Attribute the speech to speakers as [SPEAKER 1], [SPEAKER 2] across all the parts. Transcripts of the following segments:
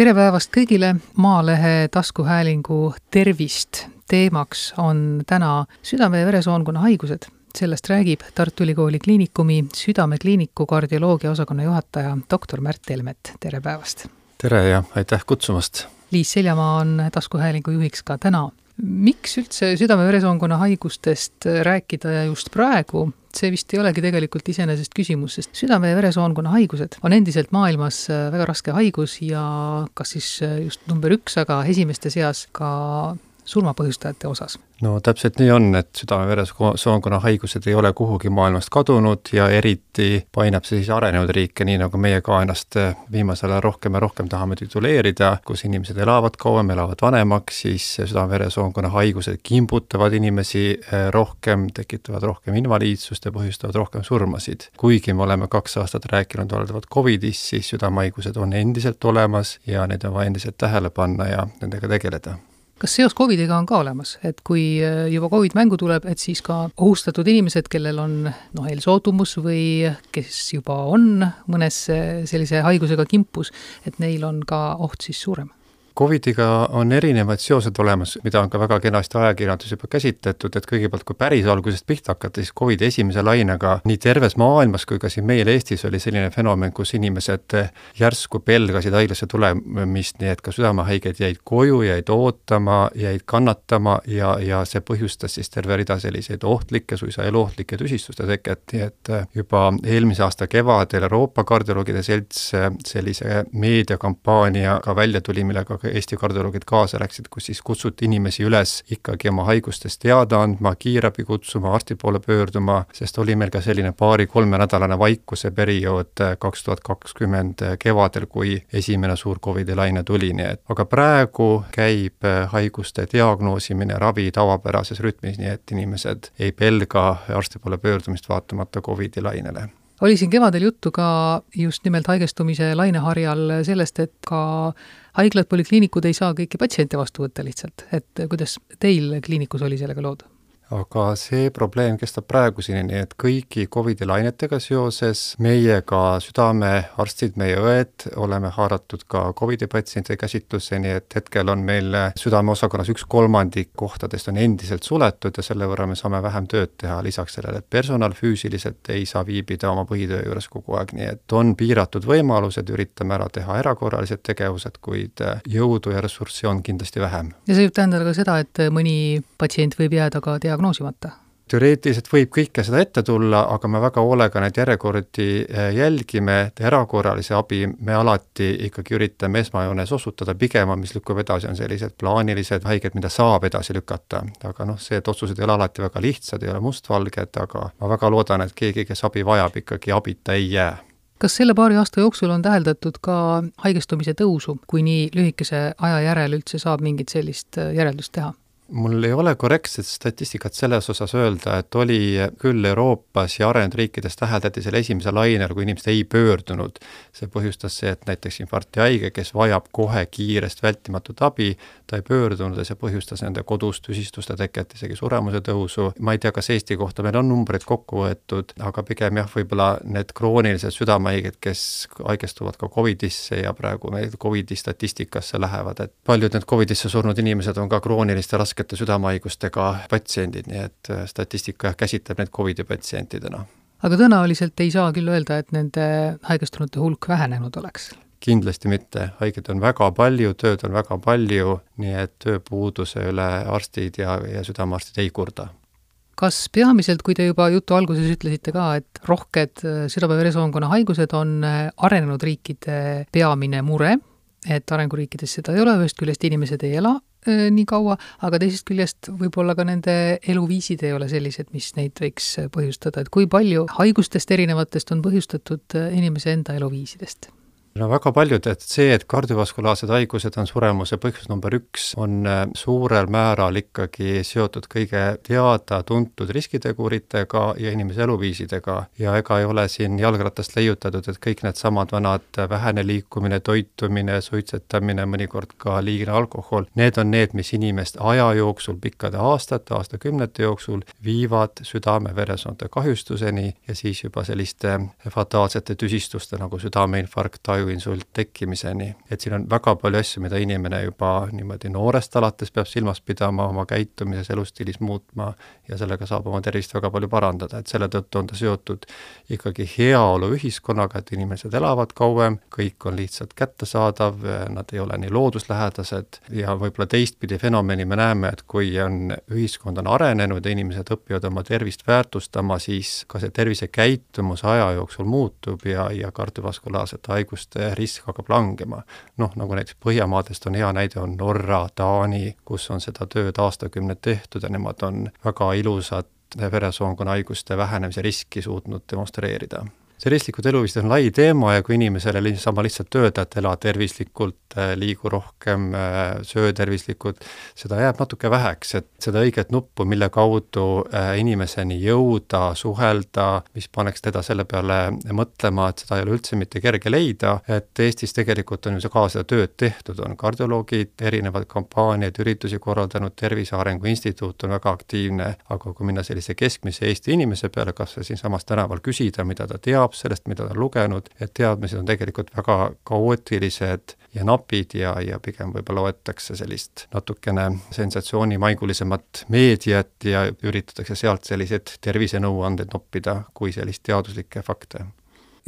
[SPEAKER 1] tere päevast kõigile, Maalehe taskuhäälingu Tervist teemaks on täna südame- ja veresoonkonna haigused. sellest räägib Tartu Ülikooli Kliinikumi südamekliiniku kardioloogia osakonna juhataja doktor Märt Helmet, tere päevast!
[SPEAKER 2] tere ja aitäh kutsumast!
[SPEAKER 1] Liis Seljamaa on taskuhäälingu juhiks ka täna. Miks üldse südame-veresoonkonna haigustest rääkida ja just praegu, see vist ei olegi tegelikult iseenesest küsimus, sest südame- ja veresoonkonna haigused on endiselt maailmas väga raske haigus ja kas siis just number üks, aga esimeste seas ka surmapõhjustajate osas?
[SPEAKER 2] no täpselt nii on, et südame-veresoonkonna haigused ei ole kuhugi maailmast kadunud ja eriti painab see siis arenenud riike, nii nagu meie ka ennast viimasel ajal rohkem ja rohkem tahame tituleerida, kus inimesed elavad kauem, elavad vanemaks, siis südame-veresoonkonna haigused kimbutavad inimesi eh, rohkem, tekitavad rohkem invaliidsust ja põhjustavad rohkem surmasid. kuigi me oleme kaks aastat rääkinud valdavalt Covidist, siis südamehaigused on endiselt olemas ja neid on vaja endiselt tähele panna ja nendega tegeleda
[SPEAKER 1] kas seos Covidiga on ka olemas, et kui äh, juba Covid mängu tuleb, et siis ka ohustatud inimesed, kellel on noh, eelsoodumus või kes juba on mõnes sellise haigusega kimpus, et neil on ka oht siis suurem?
[SPEAKER 2] Covidiga on erinevad seosed olemas, mida on ka väga kenasti ajakirjanduses juba käsitletud, et kõigepealt, kui päris algusest pihta hakata, siis Covidi esimese lainega nii terves maailmas kui ka siin meil Eestis oli selline fenomen, kus inimesed järsku pelgasid haiglasse tulemist, nii et ka südamehaiged jäid koju, jäid ootama, jäid kannatama ja, ja see põhjustas siis terve rida selliseid ohtlikke, suisa eluohtlike tüsistuste teket, nii et juba eelmise aasta kevadel Euroopa Kardioloogide Selts sellise meediakampaaniaga välja tuli, millega ka Eesti kardioloogid kaasa läksid, kus siis kutsuti inimesi üles ikkagi oma haigustest teada andma, kiirabi kutsuma, arsti poole pöörduma, sest oli meil ka selline paari-kolmenädalane vaikuse periood kaks tuhat kakskümmend kevadel, kui esimene suur Covidi laine tuli, nii et aga praegu käib haiguste diagnoosimine, ravi tavapärases rütmis, nii et inimesed ei pelga arsti poole pöördumist vaatamata Covidi lainele.
[SPEAKER 1] Oli siin kevadel juttu ka just nimelt haigestumise laineharjal sellest, et ka haiglad, polikliinikud ei saa kõiki patsiente vastu võtta lihtsalt, et kuidas teil kliinikus oli sellega lood?
[SPEAKER 2] Aga see probleem kestab praeguseni, nii et kõigi Covidi lainetega seoses meiega südamearstid, meie õed, oleme haaratud ka Covidi patsientide käsitlusse, nii et hetkel on meil südameosakonnas üks kolmandik kohtadest on endiselt suletud ja selle võrra me saame vähem tööd teha, lisaks sellele, et personal füüsiliselt ei saa viibida oma põhitöö juures kogu aeg, nii et on piiratud võimalused, üritame ära teha erakorralised tegevused, kuid jõudu ja ressurssi on kindlasti vähem.
[SPEAKER 1] ja see võib tähendada ka seda, et mõni patsient võib jääda ka diagnoos diagnoosimata?
[SPEAKER 2] teoreetiliselt võib kõike seda ette tulla, aga me väga hoolega neid järjekordi eh, jälgime, et erakorralise abi me alati ikkagi üritame esmajoones osutada, pigem on, mis lükkub edasi, on sellised plaanilised haiged, mida saab edasi lükata. aga noh, see, et otsused ei ole alati väga lihtsad, ei ole mustvalged, aga ma väga loodan, et keegi, kes abi vajab, ikkagi abita ei jää
[SPEAKER 1] kas selle paari aasta jooksul on täheldatud ka haigestumise tõusu, kui nii lühikese aja järel üldse saab mingit sellist eh, järeldust teha?
[SPEAKER 2] Mul ei ole korrektset statistikat selles osas öelda, et oli küll Euroopas ja arenenud riikides täheldati selle esimesel lainel, kui inimesed ei pöördunud. see põhjustas see, et näiteks infarktihaige, kes vajab kohe kiirest vältimatut abi, ta ei pöördunud ja see põhjustas nende kodus tüsistuste teket, isegi suremuse tõusu. ma ei tea, kas Eesti kohta meil on numbreid kokku võetud, aga pigem jah, võib-olla need kroonilised südamehaiged, kes haigestuvad ka Covidisse ja praegu meil Covidi statistikasse lähevad, et paljud need Covidisse surnud inimesed on ka krooniliste raske raskete südamehaigustega patsiendid, nii et äh, statistika jah, käsitleb neid Covidi patsientidena.
[SPEAKER 1] aga tõenäoliselt ei saa küll öelda, et nende haigestunute hulk vähenenud oleks?
[SPEAKER 2] kindlasti mitte, haigeid on väga palju, tööd on väga palju, nii et tööpuuduse üle arstid ja, ja südamearstid ei kurda
[SPEAKER 1] kas peamiselt, kui te juba jutu alguses ütlesite ka, et rohked äh, südame-veresoonkonna haigused on äh, arenenud riikide peamine mure, et arenguriikides seda ei ole, ühest küljest inimesed ei ela nii kaua, aga teisest küljest võib-olla ka nende eluviisid ei ole sellised, mis neid võiks põhjustada, et kui palju haigustest erinevatest on põhjustatud äh, inimese enda eluviisidest?
[SPEAKER 2] No väga paljud, et see, et kardiovaskulaarsed haigused on suremuse põhjus number üks, on äh, suurel määral ikkagi seotud kõige teada-tuntud riskiteguritega ja inimese eluviisidega. Ja ega ei ole siin jalgratast leiutatud, et kõik needsamad vanad vähene liikumine, toitumine, suitsetamine, mõnikord ka liigne alkohol, need on need, mis inimest aja jooksul, pikkade aastate, aastakümnete jooksul viivad südame-veresoonte kahjustuseni ja siis juba selliste fataalsete tüsistuste nagu südameinfarkt, aju ajuinsult tekkimiseni. et siin on väga palju asju, mida inimene juba niimoodi noorest alates peab silmas pidama, oma käitumises, elustiilis muutma ja sellega saab oma tervist väga palju parandada, et selle tõttu on ta seotud ikkagi heaoluühiskonnaga, et inimesed elavad kauem, kõik on lihtsalt kättesaadav, nad ei ole nii looduslähedased ja võib-olla teistpidi fenomeni me näeme, et kui on, ühiskond on arenenud ja inimesed õpivad oma tervist väärtustama, siis ka see tervisekäitumus aja jooksul muutub ja, ja kardiovaskulaarsete haiguste risk hakkab langema. noh, nagu näiteks Põhjamaadest on hea näide, on Norra, Taani, kus on seda tööd aastakümneid tehtud ja nemad on väga ilusat veresoonkonna haiguste vähenemise riski suutnud demonstreerida see ristlikud eluviisid on lai teema ja kui inimesele niisama lihtsalt öelda, et ela tervislikult, liigu rohkem, äh, söö tervislikult, seda jääb natuke väheks, et seda õiget nuppu, mille kaudu äh, inimeseni jõuda, suhelda, mis paneks teda selle peale mõtlema, et seda ei ole üldse mitte kerge leida, et Eestis tegelikult on ju ka seda tööd tehtud, on kardioloogid erinevaid kampaaniaid, üritusi korraldanud, Tervise Arengu Instituut on väga aktiivne, aga kui minna sellise keskmise Eesti inimese peale, kas või siinsamas tänaval küsida, mida ta teab sellest, mida ta on lugenud, et teadmised on tegelikult väga kaootilised ja napid ja, ja pigem võib-olla loetakse sellist natukene sensatsioonimaigulisemat meediat ja üritatakse sealt selliseid tervisenõuandeid noppida kui sellist teaduslikke fakte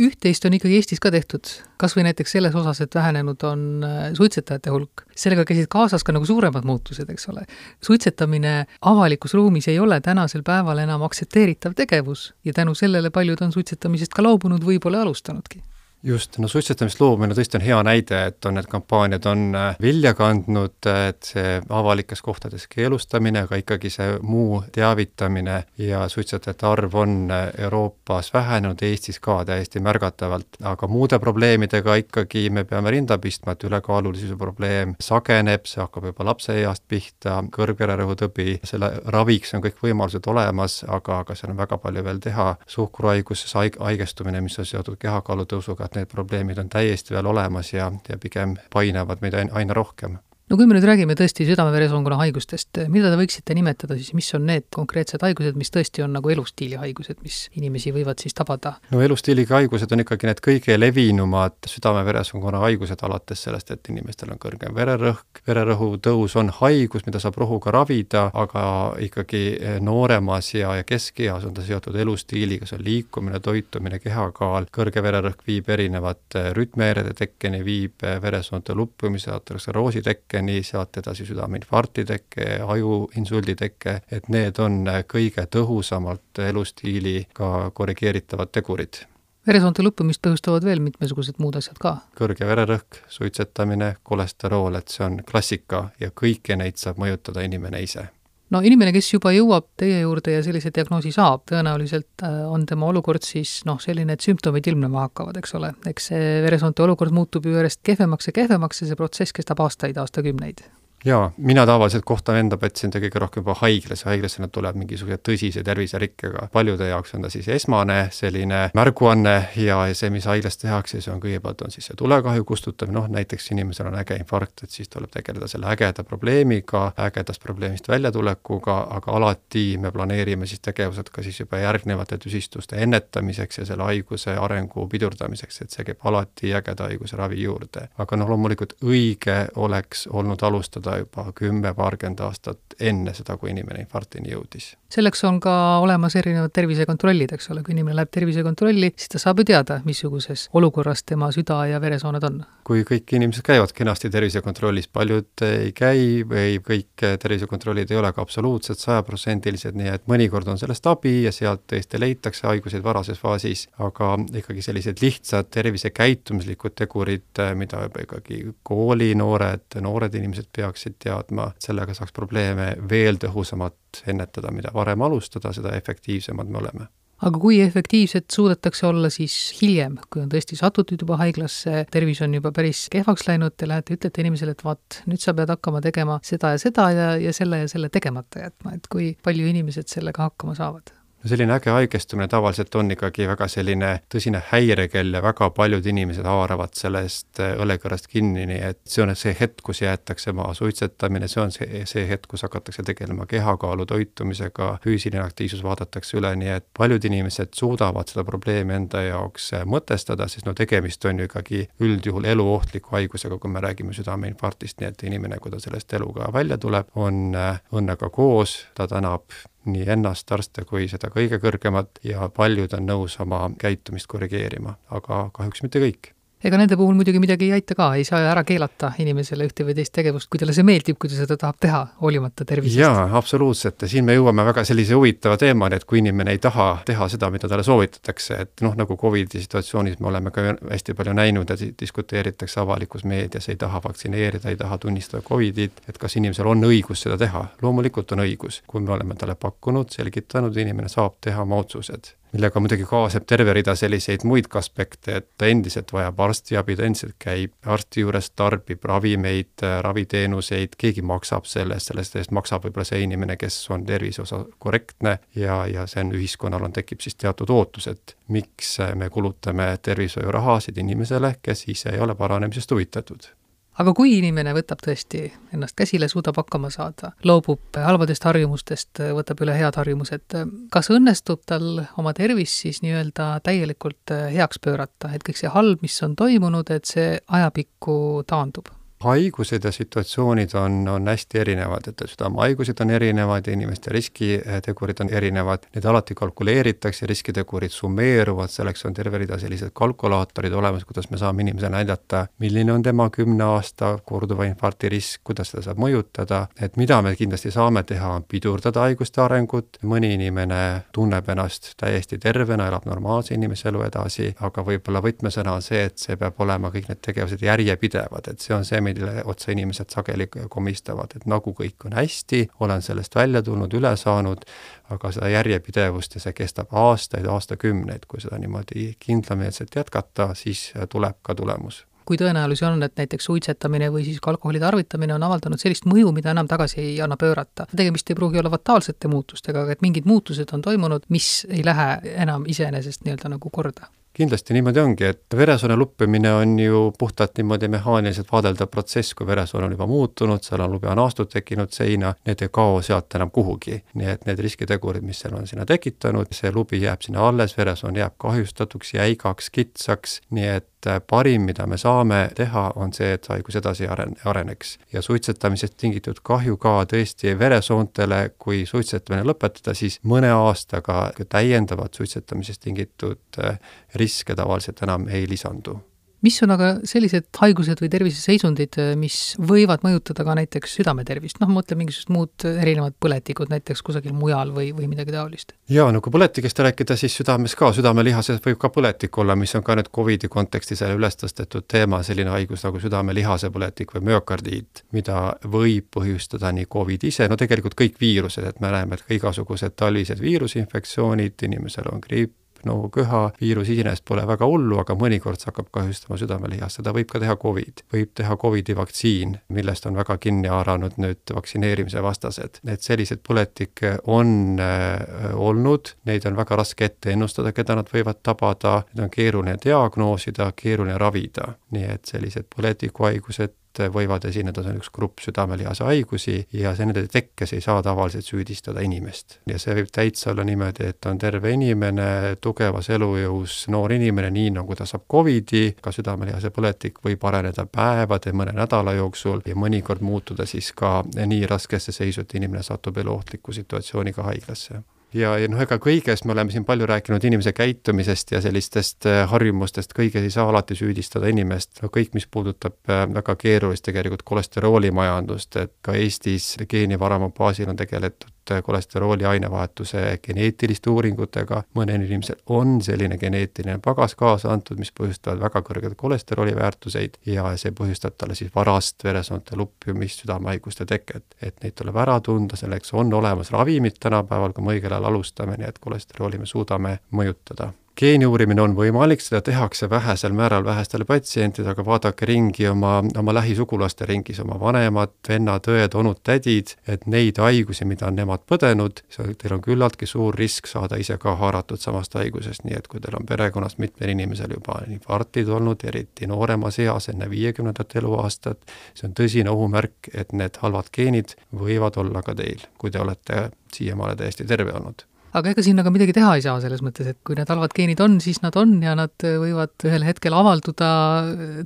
[SPEAKER 1] üht-teist on ikkagi Eestis ka tehtud, kas või näiteks selles osas, et vähenenud on äh, suitsetajate hulk. sellega käisid kaasas ka nagu suuremad muutused, eks ole. suitsetamine avalikus ruumis ei ole tänasel päeval enam aktsepteeritav tegevus ja tänu sellele paljud on suitsetamisest ka loobunud või pole alustanudki
[SPEAKER 2] just, no suitsetamist loobumine tõesti on hea näide, et on need kampaaniad on äh, vilja kandnud, et see avalikes kohtades keelustamine, aga ikkagi see muu teavitamine ja suitsetajate arv on äh, Euroopas vähenenud, Eestis ka täiesti märgatavalt, aga muude probleemidega ikkagi me peame rinda pistma, et ülekaalulisuse probleem sageneb, see hakkab juba lapseeast pihta, kõrgvererõhutõbi, selle raviks on kõik võimalused olemas, aga, aga seal on väga palju veel teha, suhkruhaiguses haig-, haigestumine, mis on seotud kehakaalu tõusuga, et need probleemid on täiesti veel olemas ja, ja pigem painavad meid aina rohkem
[SPEAKER 1] no kui me nüüd räägime tõesti südame-veresoonkonna haigustest, mida te võiksite nimetada siis, mis on need konkreetsed haigused, mis tõesti on nagu elustiili haigused, mis inimesi võivad siis tabada?
[SPEAKER 2] no elustiiliga haigused on ikkagi need kõige levinumad südame-veresoonkonna haigused, alates sellest, et inimestel on kõrgem vererõhk, vererõhu tõus on haigus, mida saab rohuga ravida, aga ikkagi nooremas ja, ja keskeas on ta seotud elustiiliga, see on liikumine, toitumine, kehakaal, kõrge vererõhk viib erinevate rütmihäirede tekkeni, viib veresoonte luppumise, ateroskleroosi tekkeni, nii sealt edasi südameinfarkti teke, ajuinsuldi teke, et need on kõige tõhusamalt elustiiliga korrigeeritavad tegurid
[SPEAKER 1] veresoonte lõppumist põhjustavad veel mitmesugused muud asjad ka?
[SPEAKER 2] kõrge vererõhk, suitsetamine, kolesterool, et see on klassika ja kõiki neid saab mõjutada inimene ise
[SPEAKER 1] no inimene, kes juba jõuab teie juurde ja sellise diagnoosi saab, tõenäoliselt äh, on tema olukord siis noh, selline, et sümptomid ilmnema hakkavad, eks ole. eks see veresoonte olukord muutub ju järjest kehvemaks ja kehvemaks ja see protsess kestab aastaid, aastakümneid
[SPEAKER 2] jaa, mina tavaliselt kohtan enda patsiente kõige rohkem juba haiglas, haiglasse nad tulevad mingisuguse tõsise terviserikkega. paljude jaoks on ta siis esmane selline märguanne ja see, mis haiglas tehakse, see on kõigepealt on siis see tulekahju kustutamine, noh näiteks inimesel on äge infarkt, et siis tuleb tegeleda selle ägeda probleemiga, ägedast probleemist väljatulekuga, aga alati me planeerime siis tegevused ka siis juba järgnevate tüsistuste ennetamiseks ja selle haiguse arengu pidurdamiseks, et see käib alati ägeda haiguse ravi juurde. aga noh, loomulikult õige oleks olnud alustada seda juba kümme, paarkümmend aastat enne seda, kui inimene infarktini jõudis.
[SPEAKER 1] selleks on ka olemas erinevad tervisekontrollid, eks ole, kui inimene läheb tervisekontrolli, siis ta saab ju teada, missuguses olukorras tema süda ja veresooned on.
[SPEAKER 2] kui kõik inimesed käivad kenasti tervisekontrollis, paljud ei käi või kõik tervisekontrollid ei ole ka absoluutselt sajaprotsendilised, nii et mõnikord on sellest abi ja sealt tõesti leitakse haiguseid varases faasis, aga ikkagi sellised lihtsad tervisekäitumuslikud tegurid, mida juba ikkagi koolinoored, noored inimesed peaks peaksid teadma, sellega saaks probleeme veel tõhusamalt ennetada, mida varem alustada, seda efektiivsemad me oleme
[SPEAKER 1] aga kui efektiivsed suudetakse olla siis hiljem, kui on tõesti satutud juba haiglasse, tervis on juba päris kehvaks läinud, te lähete, ütlete inimesele, et vaat, nüüd sa pead hakkama tegema seda ja seda ja, ja selle ja selle tegemata jätma, et kui palju inimesed sellega hakkama saavad?
[SPEAKER 2] No selline äge haigestumine tavaliselt on ikkagi väga selline tõsine häirekell ja väga paljud inimesed haaravad sellest äh, õlekõrrest kinni, nii et see on see hetk, kus jäetakse maha suitsetamine, see on see, see hetk, kus hakatakse tegelema kehakaalu toitumisega, füüsiline aktiivsus vaadatakse üle, nii et paljud inimesed suudavad seda probleemi enda jaoks äh, mõtestada, sest no tegemist on ju ikkagi üldjuhul eluohtliku haigusega, kui me räägime südameinfarktist, nii et inimene, kui ta sellest eluga välja tuleb, on äh, õnnega koos, ta tänab nii ennast, arste kui seda kõige kõrgemat ja paljud on nõus oma käitumist korrigeerima, aga kahjuks mitte kõik
[SPEAKER 1] ega nende puhul muidugi midagi ei aita ka, ei saa ära keelata inimesele ühte või teist tegevust, kui talle see meeldib, kui ta seda tahab teha, hoolimata tervisest.
[SPEAKER 2] jaa, absoluutselt ja siin me jõuame väga sellise huvitava teemani, et kui inimene ei taha teha seda, mida talle soovitatakse, et noh, nagu Covidi situatsioonis me oleme ka hästi palju näinud ja diskuteeritakse avalikus meedias, ei taha vaktsineerida, ei taha tunnistada Covidit, et kas inimesel on õigus seda teha. loomulikult on õigus, kui me oleme talle pakkunud, selgitanud, inimene saab teha oma otsused millega muidugi kaasneb terve rida selliseid muid aspekte, et ta endiselt vajab arstiabi, ta endiselt käib arsti juures, tarbib ravimeid, raviteenuseid, keegi maksab selle eest, sellest eest maksab võib-olla see inimene, kes on tervise osa korrektne ja, ja see on ühiskonnal on, tekib siis teatud ootused, miks me kulutame tervishoiurahasid inimesele, kes ise ei ole paranemisest huvitatud
[SPEAKER 1] aga kui inimene võtab tõesti ennast käsile, suudab hakkama saada, loobub halbadest harjumustest, võtab üle head harjumused, kas õnnestub tal oma tervis siis nii-öelda täielikult heaks pöörata, et kõik see halb, mis on toimunud, et see ajapikku taandub?
[SPEAKER 2] Haigused ja situatsioonid on, on hästi erinevad, et südamehaigused on erinevad ja inimeste riskitegurid on erinevad, need alati kalkuleeritakse, riskitegurid summeeruvad, selleks on terve rida sellised kalkulaatorid olemas, kuidas me saame inimesele näidata, milline on tema kümne aasta korduva infarkti risk, kuidas seda saab mõjutada, et mida me kindlasti saame teha, on pidurdada haiguste arengut, mõni inimene tunneb ennast täiesti tervena, elab normaalse inimese elu edasi, aga võib-olla võtmesõna on see, et see peab olema kõik need tegevused järjepidevad, et see on see, mille otsa inimesed sageli komistavad, et nagu kõik on hästi, olen sellest välja tulnud, üle saanud, aga seda järjepidevust ja see kestab aastaid, aastakümneid, kui seda niimoodi kindlameelselt jätkata, siis tuleb ka tulemus
[SPEAKER 1] kui tõenäoline on, et näiteks suitsetamine või siis ka alkoholi tarvitamine on avaldanud sellist mõju, mida enam tagasi ei anna pöörata. tegemist ei pruugi olla fataalsete muutustega, aga et mingid muutused on toimunud, mis ei lähe enam iseenesest nii-öelda nagu korda
[SPEAKER 2] kindlasti niimoodi ongi, et veresoone luppimine on ju puhtalt niimoodi mehaaniliselt vaadeldav protsess, kui veresoon on juba muutunud, seal on lubjanaastud tekkinud seina, need ei kao sealt enam kuhugi. nii et need riskitegurid, mis seal on sinna tekitanud, see lubi jääb sinna alles, veresoon jääb kahjustatuks, jäigaks, kitsaks, nii et äh, parim, mida me saame teha, on see, et haigus edasi aren-, areneks. ja suitsetamisest tingitud kahju ka tõesti veresoontele, kui suitsetamine lõpetada, siis mõne aastaga täiendavat suitsetamisest tingitud äh, riske tavaliselt enam ei lisandu
[SPEAKER 1] mis on aga sellised haigused või terviseseisundid, mis võivad mõjutada ka näiteks südametervist, noh, mõtle mingisugused muud erinevad põletikud näiteks kusagil mujal või, või midagi taolist?
[SPEAKER 2] jaa, no kui põletikest rääkida, siis südames ka, südamelihases võib ka põletik olla, mis on ka nüüd Covidi kontekstis üles tõstetud teema, selline haigus nagu südamelihase põletik või müokardiit, mida võib põhjustada nii Covid ise, no tegelikult kõik viirused, et me näeme, et ka igasugused talvised viirusinfektsioonid, inimesel on griip, no köha viirus iseenesest pole väga hullu, aga mõnikord see hakkab kahjustama südamelihast, seda võib ka teha Covid. võib teha Covidi vaktsiin, millest on väga kinni haaranud nüüd vaktsineerimise vastased. et selliseid põletikke on äh, olnud, neid on väga raske ette ennustada, keda nad võivad tabada, neid on keeruline diagnoosida, keeruline ravida. nii et sellised põletikuhaigused võivad esineda, see on üks grupp südamelihase haigusi ja see nende tekkes ei saa tavaliselt süüdistada inimest. ja see võib täitsa olla niimoodi, et on terve inimene, tugevas elujõus noor inimene, nii nagu ta saab Covidi, ka südamelihase põletik võib areneda päevade, mõne nädala jooksul ja mõnikord muutuda siis ka nii raskesse seisu, et inimene satub eluohtliku situatsiooniga haiglasse ja, ja noh, ega kõiges me oleme siin palju rääkinud inimese käitumisest ja sellistest äh, harjumustest, kõiges ei saa alati süüdistada inimest, no kõik, mis puudutab äh, väga keerulist tegelikult kolesteroolimajandust, et ka Eestis geenivaramu baasil on tegeletud kolesterooli ainevahetuse geneetiliste uuringutega, mõnel inimesel on selline geneetiline pagas kaasa antud, mis põhjustavad väga kõrgeid kolesterooli väärtuseid ja see põhjustab talle siis varast veresoonte luppimist, südamehaiguste teket. et neid tuleb ära tunda, selleks on olemas ravimid tänapäeval, kui me õigel ajal alustame, nii et kolesterooli me suudame mõjutada geeni uurimine on võimalik, seda tehakse vähesel määral vähestele patsientidele, aga vaadake ringi oma, oma lähisugulaste ringis, oma vanemad, vennad, õed, onud, tädid, et neid haigusi, mida on nemad põdenud, teil on küllaltki suur risk saada ise ka haaratud samast haigusest, nii et kui teil on perekonnas mitmel inimesel juba infarktid olnud, eriti nooremas eas, enne viiekümnendat eluaastat, see on tõsine ohumärk, et need halvad geenid võivad olla ka teil, kui te olete siiamaale täiesti terve olnud
[SPEAKER 1] aga ega siin aga midagi teha ei saa, selles mõttes, et kui need halvad geenid on, siis nad on ja nad võivad ühel hetkel avalduda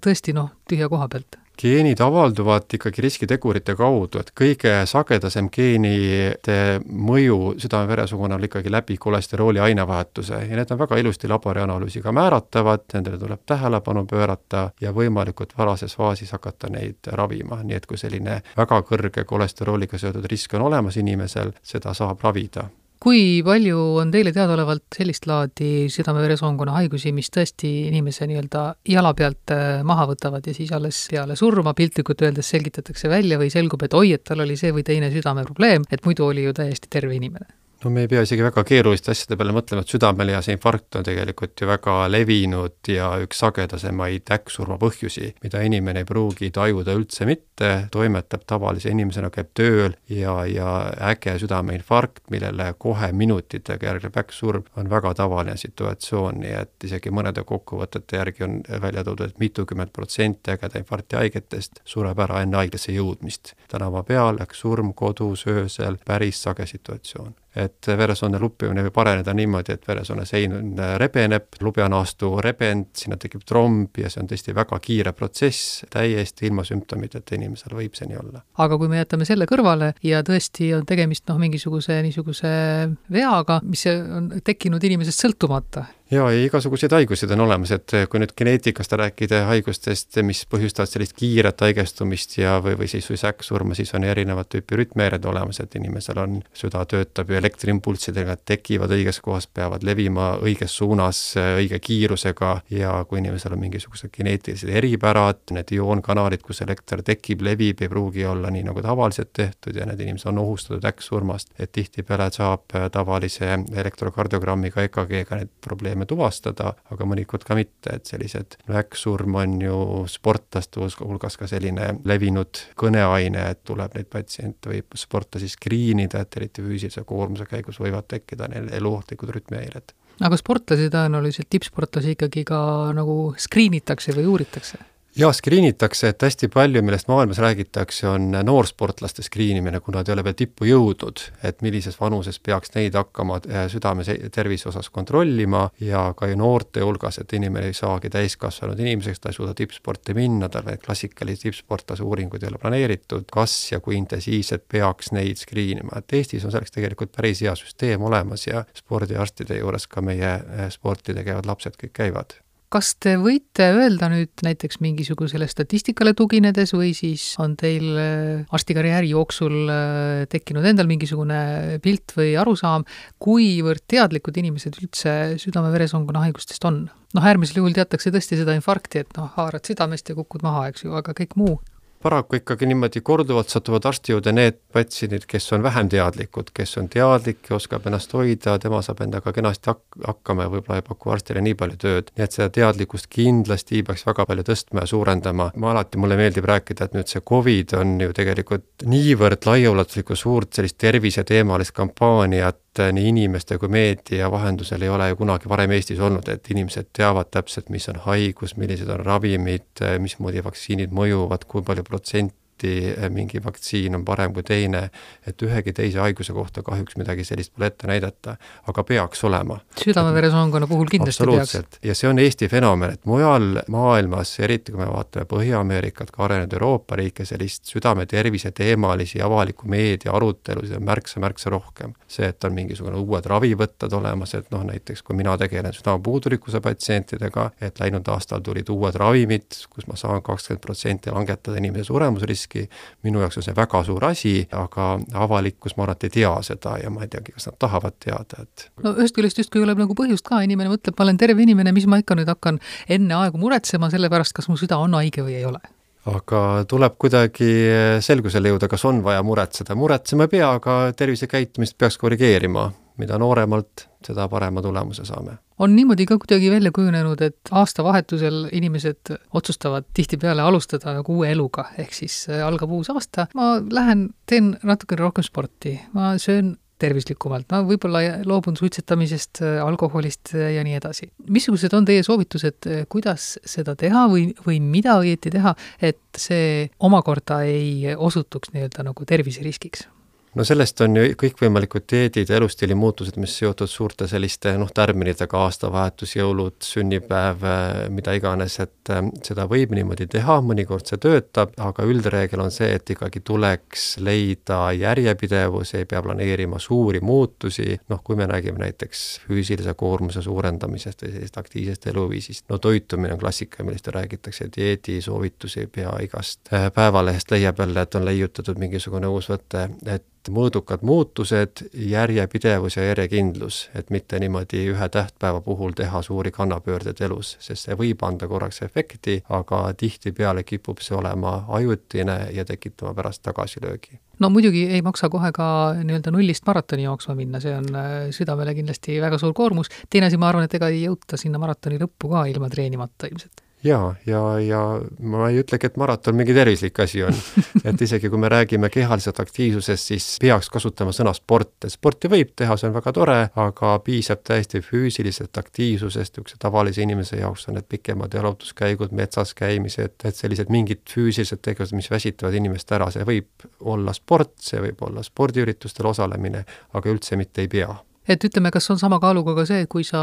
[SPEAKER 1] tõesti noh, tühja koha pealt.
[SPEAKER 2] Geenid avalduvad ikkagi riskitegurite kaudu, et kõige sagedasem geenide mõju südame-veresoonkonal ikkagi läbi kolesterooli ainevahetuse. Ja need on väga ilusti laborianalüüsiga määratavad, nendele tuleb tähelepanu pöörata ja võimalikult varases faasis hakata neid ravima, nii et kui selline väga kõrge kolesterooliga seotud risk on olemas inimesel, seda saab ravida
[SPEAKER 1] kui palju on teile teadaolevalt sellist laadi südame-veresoonkonna haigusi, mis tõesti inimese nii-öelda jala pealt äh, maha võtavad ja siis alles peale surma piltlikult öeldes selgitatakse välja või selgub, et oi, et tal oli see või teine südameprobleem, et muidu oli ju täiesti terve inimene?
[SPEAKER 2] No me ei pea isegi väga keeruliste asjade peale mõtlema, et südamelihase infarkt on tegelikult ju väga levinud ja üks sagedasemaid äkksurma põhjusi, mida inimene ei pruugi tajuda üldse mitte, toimetab tavalise inimesena, käib tööl ja, ja äge südameinfarkt, millele kohe minutitega järgneb äkksurm, on väga tavaline situatsioon, nii et isegi mõnede kokkuvõtete järgi on välja toodud, et mitukümmend protsenti ägeda infarkti haigetest sureb ära enne haiglasse jõudmist. tänava peal, äkksurm kodus öösel, päris sage situatsioon et veresoone luppimine võib areneda niimoodi, et veresoone sein rebeneb, lubjanaastu rebend, sinna tekib tromb ja see on tõesti väga kiire protsess, täiesti ilma sümptomiteta inimesel võib see nii olla.
[SPEAKER 1] aga kui me jätame selle kõrvale ja tõesti on tegemist noh, mingisuguse niisuguse veaga, mis on tekkinud inimesest sõltumata,
[SPEAKER 2] jaa, ja igasuguseid haiguseid on olemas, et kui nüüd geneetikast rääkida haigustest, mis põhjustavad sellist kiiret haigestumist ja, või, või siis säkksurma, siis on erinevat tüüpi rütmihäired olemas, et inimesel on, süda töötab ju elektriimpulssidega, tekivad õiges kohas, peavad levima õiges suunas, õige kiirusega ja kui inimesel on mingisugused geneetilised eripärad, need ioonkanalid, kus elekter tekib, levib, ei pruugi olla nii, nagu tavaliselt tehtud ja need inimesed on ohustatud äkksurmast, et tihtipeale saab tavalise elektrokardiogrammiga, EKG-ga need probleemid probleeme tuvastada, aga mõnikord ka mitte, et sellised väkksurm on ju sportlaste hulgas ka selline levinud kõneaine, et tuleb neid patsiente või sportlasi skriinida, et eriti füüsilise koormuse käigus võivad tekkida neil eluohtlikud rütmihäired
[SPEAKER 1] aga sportlasi tõenäoliselt, tippsportlasi ikkagi ka nagu skriinitakse või uuritakse?
[SPEAKER 2] Jaa, skriinitakse, et hästi palju, millest maailmas räägitakse, on noorsportlaste skriinimine, kuna nad ei ole veel tippu jõudnud, et millises vanuses peaks neid hakkama äh, südame tervise osas kontrollima ja ka ju noorte hulgas, et inimene ei saagi täiskasvanud inimeseks, ta ei suuda tippsporti minna, tal veel klassikalisi tippsportlase uuringuid ei ole planeeritud, kas ja kui intensiivselt peaks neid skriinima, et Eestis on selleks tegelikult päris hea süsteem olemas ja spordiarstide juures ka meie äh, sporti tegevad lapsed kõik käivad
[SPEAKER 1] kas te võite öelda nüüd näiteks mingisugusele statistikale tuginedes või siis on teil äh, arstikarjääri jooksul äh, tekkinud endal mingisugune pilt või arusaam, kuivõrd teadlikud inimesed üldse südame-veresoonkonna haigustest on? noh, äärmisel juhul teatakse tõesti seda infarkti, et noh, haarad südamest ja kukud maha, eks ju, aga kõik muu
[SPEAKER 2] paraku ikkagi niimoodi korduvalt satuvad arsti juurde need patsiendid, kes on vähem teadlikud, kes on teadlik ja oskab ennast hoida, tema saab endaga kenasti hak-, hakkama ja võib-olla ei paku arstile nii palju tööd. nii et seda teadlikkust kindlasti peaks väga palju tõstma ja suurendama. ma alati, mulle meeldib rääkida, et nüüd see Covid on ju tegelikult niivõrd laiaulatuslikku suurt sellist terviseteemalist kampaaniat nii inimeste kui meedia vahendusel ei ole ju kunagi varem Eestis olnud, et inimesed teavad täpselt, mis on haigus, millised on ravimid, mismoodi vaktsiinid mõjuvad, kui palju protsenti protsenti eh, mingi vaktsiin on parem kui teine, et ühegi teise haiguse kohta kahjuks midagi sellist pole ette näidata, aga peaks olema.
[SPEAKER 1] südame-veresoonkonna puhul kindlasti peaks.
[SPEAKER 2] ja see on Eesti fenomen, et mujal maailmas, eriti kui me vaatame Põhja-Ameerikat, ka arenenud Euroopa riike, sellist südame tervise teemalisi avaliku meedia arutelusid on märksa-märksa rohkem. see, et on mingisugune uued ravivõtted olemas, et noh, näiteks kui mina tegelen südamepuudulikkuse patsientidega, et läinud aastal tulid uued ravimid, kus ma saan kakskümmend protsenti langetada inimese suremusriski, riski, minu jaoks on see väga suur asi, aga avalikkus, ma arvan, et ei tea seda ja ma ei teagi, kas nad tahavad teada, et
[SPEAKER 1] no ühest küljest justkui ei ole nagu põhjust ka, inimene mõtleb, ma olen terve inimene, mis ma ikka nüüd hakkan enne aegu muretsema selle pärast, kas mu süda on haige või ei ole.
[SPEAKER 2] Aga tuleb kuidagi selgusele jõuda, kas on vaja muretseda, muretsema ei pea, aga tervisekäitumist peaks korrigeerima, mida nooremalt, seda parema tulemuse saame
[SPEAKER 1] on niimoodi ka kuidagi välja kujunenud, et aastavahetusel inimesed otsustavad tihtipeale alustada nagu uue eluga, ehk siis äh, algab uus aasta, ma lähen, teen natukene rohkem sporti, ma söön tervislikumalt, no võib-olla loobun suitsetamisest, alkoholist ja nii edasi. missugused on teie soovitused, kuidas seda teha või, või mida õieti teha, et see omakorda ei osutuks nii-öelda nagu terviseriskiks?
[SPEAKER 2] No sellest on ju kõikvõimalikud dieedid ja elustiili muutused, mis seotud suurte selliste noh, tärminitega, aastavahetus, jõulud, sünnipäev, mida iganes, et äh, seda võib niimoodi teha, mõnikord see töötab, aga üldreegel on see, et ikkagi tuleks leida järjepidevus, ei pea planeerima suuri muutusi, noh, kui me räägime näiteks füüsilise koormuse suurendamisest või sellisest aktiivsest eluviisist, no toitumine on klassika, millest räägitakse, dieedisoovitusi ei pea igast äh, päevalehest leiab jälle, et on leiutatud mingisugune uus võte, et mõõdukad muutused, järjepidevus ja järjekindlus, et mitte niimoodi ühe tähtpäeva puhul teha suuri kannapöördeid elus, sest see võib anda korraks efekti, aga tihtipeale kipub see olema ajutine ja tekitama pärast tagasilöögi.
[SPEAKER 1] No muidugi ei maksa kohe ka nii-öelda nullist maratoni jooksma minna, see on äh, südamele kindlasti väga suur koormus, teine asi, ma arvan, et ega ei jõuta sinna maratoni lõppu ka ilma treenimata ilmselt
[SPEAKER 2] jaa, ja, ja ma ei ütlegi, et maraton mingi tervislik asi on. et isegi kui me räägime kehalisest aktiivsusest, siis peaks kasutama sõna sport, et sporti võib teha, see on väga tore, aga piisab täiesti füüsilisest aktiivsusest, niisuguse tavalise inimese jaoks on need pikemad jalutuskäigud, metsas käimised, et sellised mingid füüsilised tegevused, mis väsitavad inimest ära, see võib olla sport, see võib olla spordiüritustel osalemine, aga üldse mitte ei pea
[SPEAKER 1] et ütleme, kas on sama kaaluga ka see, et kui sa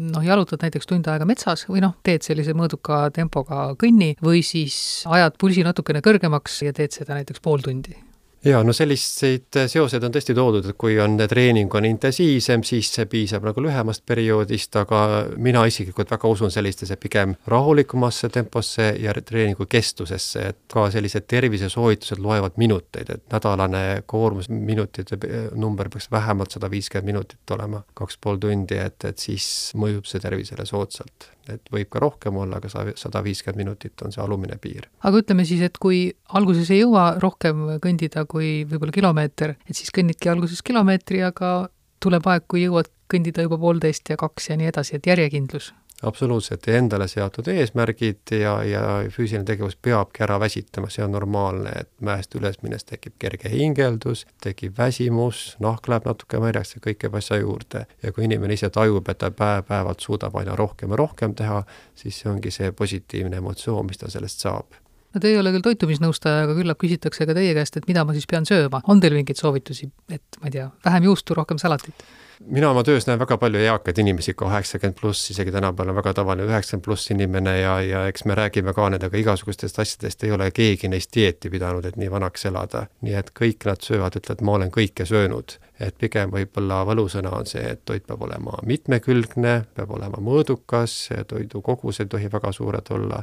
[SPEAKER 1] noh, jalutad näiteks tund aega metsas või noh, teed sellise mõõduka tempoga kõnni või siis ajad pulsi natukene kõrgemaks ja teed seda näiteks pool tundi
[SPEAKER 2] jaa, no selliseid seoseid on tõesti toodud, et kui on treening on intensiivsem, siis see piisab nagu lühemast perioodist, aga mina isiklikult väga usun sellistesse pigem rahulikumasse temposse ja treeningu kestusesse, et ka sellised tervisesoovitused loevad minuteid, et nädalane koormus minutite number peaks vähemalt sada viiskümmend minutit olema, kaks pool tundi, et, et siis mõjub see tervisele soodsalt et võib ka rohkem olla, aga sa, sada viiskümmend minutit on see alumine piir.
[SPEAKER 1] aga ütleme siis, et kui alguses ei jõua rohkem kõndida kui võib-olla kilomeeter, et siis kõnnidki alguses kilomeetri, aga tuleb aeg, kui jõuad kõndida juba poolteist ja kaks ja nii edasi, et järjekindlus
[SPEAKER 2] absoluutselt, ja endale seatud eesmärgid ja, ja füüsiline tegevus peabki ära väsitama, see on normaalne, et mäest üles minnes tekib kerge hingeldus, tekib väsimus, nahk läheb natuke märjaks ja kõik käib asja juurde. ja kui inimene ise tajub, et ta päev-päevalt suudab aina rohkem ja rohkem teha, siis see ongi see positiivne emotsioon, mis ta sellest saab
[SPEAKER 1] no te ei ole küll toitumisnõustaja, aga küllap küsitakse ka teie käest, et mida ma siis pean sööma. on teil mingeid soovitusi, et ma ei tea, vähem juustu, rohkem salatit?
[SPEAKER 2] Mina oma töös näen väga palju eakaid inimesi, kaheksakümmend pluss, isegi tänapäeval on väga tavaline üheksakümmend pluss inimene ja, ja eks me räägime ka nendega igasugustest asjadest, ei ole keegi neist dieeti pidanud, et nii vanaks elada. nii et kõik nad söövad, ütlevad, ma olen kõike söönud. et pigem võib-olla võlusõna on see, et toit peab olema mitmekülgne, peab olema mõõdukas, toidu kogused ei tohi väga suured olla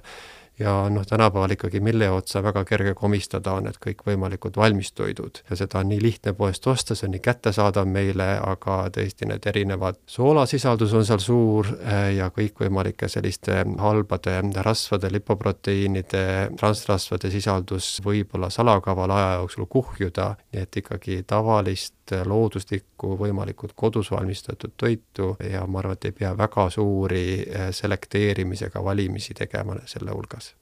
[SPEAKER 2] ja noh, tänapäeval ikkagi mille otsa väga kerge komistada on need kõikvõimalikud valmistoidud. Ja seda on nii lihtne poest osta, see on nii kättesaadav meile, aga tõesti need erinevad, soolasisaldus on seal suur eh, ja kõikvõimalike selliste halbade rasvade, lipoproteiinide, transrasvade sisaldus võib olla salakaval aja jooksul kuhjuda, nii et ikkagi tavalist looduslikku, võimalikult kodus valmistatud toitu ja ma arvan, et ei pea väga suuri eh, selekteerimisega valimisi tegema selle hulgas.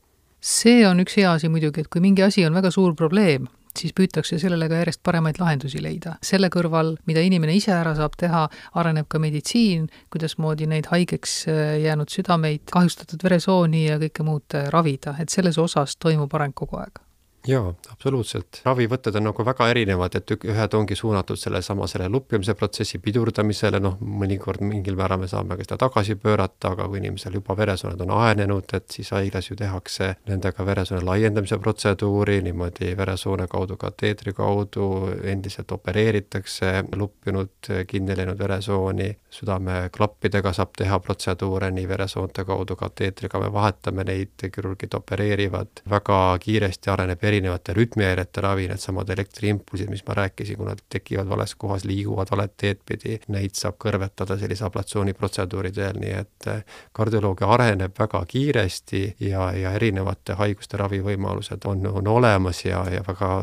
[SPEAKER 1] See on üks hea asi muidugi, et kui mingi asi on väga suur probleem, siis püütakse sellele ka järjest paremaid lahendusi leida. selle kõrval, mida inimene ise ära saab teha, areneb ka meditsiin, kuidasmoodi neid haigeks äh, jäänud südameid, kahjustatud veresooni ja kõike muud äh, ravida, et selles osas toimub areng kogu aeg
[SPEAKER 2] jaa, absoluutselt. ravivõtted on nagu väga erinevad, et ühed ongi suunatud sellesama, selle luppimise protsessi pidurdamisele, noh, mõnikord mingil määral me saame ka seda tagasi pöörata, aga kui inimesel juba veresooned on aenenud, et siis haiglas ju tehakse nendega veresoone laiendamise protseduuri, niimoodi veresoone kaudu, kateetri kaudu, endiselt opereeritakse luppinud, kinni läinud veresooni, südameklappidega saab teha protseduure nii veresoonte kaudu, kateetriga me vahetame neid, kirurgid opereerivad, väga kiiresti areneb eri erinevate rütmihäirete ravi, needsamad elektriimpulsid, mis ma rääkisin, kui nad tekivad vales kohas, liiguvad valet teed pidi, neid saab kõrvetada sellise ablatsiooniprotseduuri teel, nii et eh, kardioloogia areneb väga kiiresti ja, ja erinevate haiguste ravivõimalused on, on olemas ja, ja väga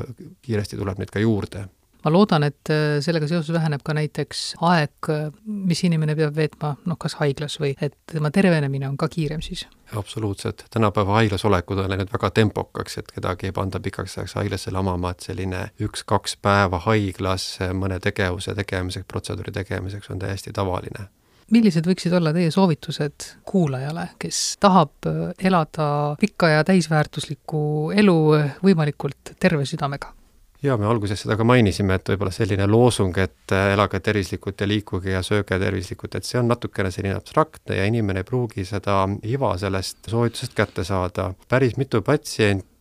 [SPEAKER 2] kiiresti tuleb neid ka juurde
[SPEAKER 1] ma loodan, et äh, sellega seoses väheneb ka näiteks aeg, mis inimene peab veetma noh, kas haiglas või et tema tervenemine on ka kiirem siis.
[SPEAKER 2] Absoluutselt, tänapäeva haiglas olekud on läinud väga tempokaks, et kedagi ei panda pikaks ajaks haiglasse lamama, et selline üks-kaks päeva haiglas mõne tegevuse tegemiseks, protseduuri tegemiseks on täiesti tavaline.
[SPEAKER 1] Millised võiksid olla teie soovitused kuulajale, kes tahab elada pikka ja täisväärtuslikku elu võimalikult terve südamega?
[SPEAKER 2] Jaa, me alguses seda ka mainisime, et võib-olla selline loosung, et äh, elage tervislikult ja liikuge ja sööge tervislikult, et see on natukene selline abstraktne ja inimene ei pruugi seda iva sellest soovitusest kätte saada. päris mitu patsienti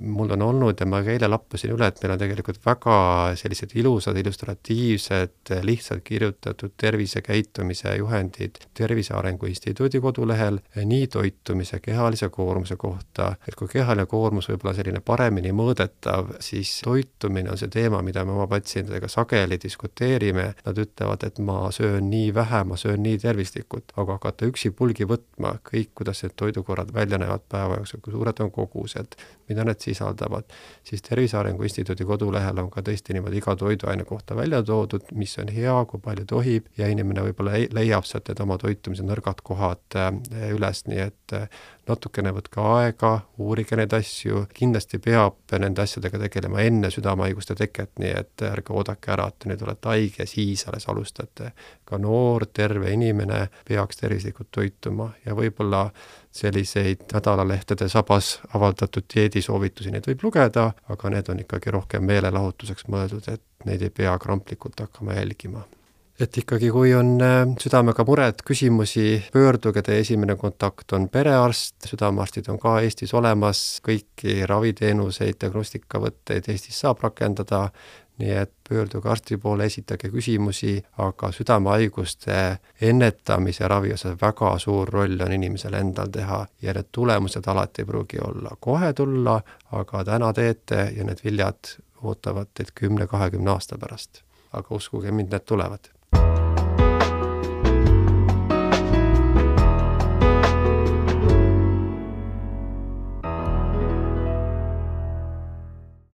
[SPEAKER 2] mul on olnud ja ma ka eile lappasin üle, et meil on tegelikult väga sellised ilusad, illustratiivsed, lihtsalt kirjutatud tervisekäitumise juhendid Tervise Arengu Instituudi kodulehel nii toitumise, kehalise koormuse kohta, et kui kehaline koormus võib olla selline paremini mõõdetav, siis toitumine on see teema, mida me oma patsientidega sageli diskuteerime, nad ütlevad, et ma söön nii vähe, ma söön nii tervislikult, aga hakata üksipulgi võtma kõik, kuidas need toidukorrad välja näevad päeva jooksul, kui suured on kogused, mida need sisaldavad, siis Tervise Arengu Instituudi kodulehel on ka tõesti niimoodi iga toiduaine kohta välja toodud, mis on hea, kui palju tohib ja inimene võib-olla leiab sealt need oma toitumise nõrgad kohad äh, üles, nii et äh, natukene võtke aega, uurige neid asju, kindlasti peab nende asjadega tegelema enne südamehaiguste teket, nii et ärge oodake ära, et nüüd olete haige, siis alles alustate. ka noor, terve inimene peaks tervislikult toituma ja võib-olla selliseid nädalalehtede sabas avaldatud dieedisoovitusi, neid võib lugeda, aga need on ikkagi rohkem meelelahutuseks mõeldud, et neid ei pea kramplikult hakkama jälgima et ikkagi, kui on äh, südamega mured, küsimusi, pöörduge, teie esimene kontakt on perearst, südamearstid on ka Eestis olemas, kõiki raviteenuseid, diagnostikavõtteid Eestis saab rakendada, nii et pöörduge arsti poole, esitage küsimusi, aga südamehaiguste ennetamise ravi osas väga suur roll on inimesel endal teha ja need tulemused alati ei pruugi olla kohe tulla, aga täna teete ja need viljad ootavad teid kümne-kahekümne aasta pärast. aga uskuge mind, need tulevad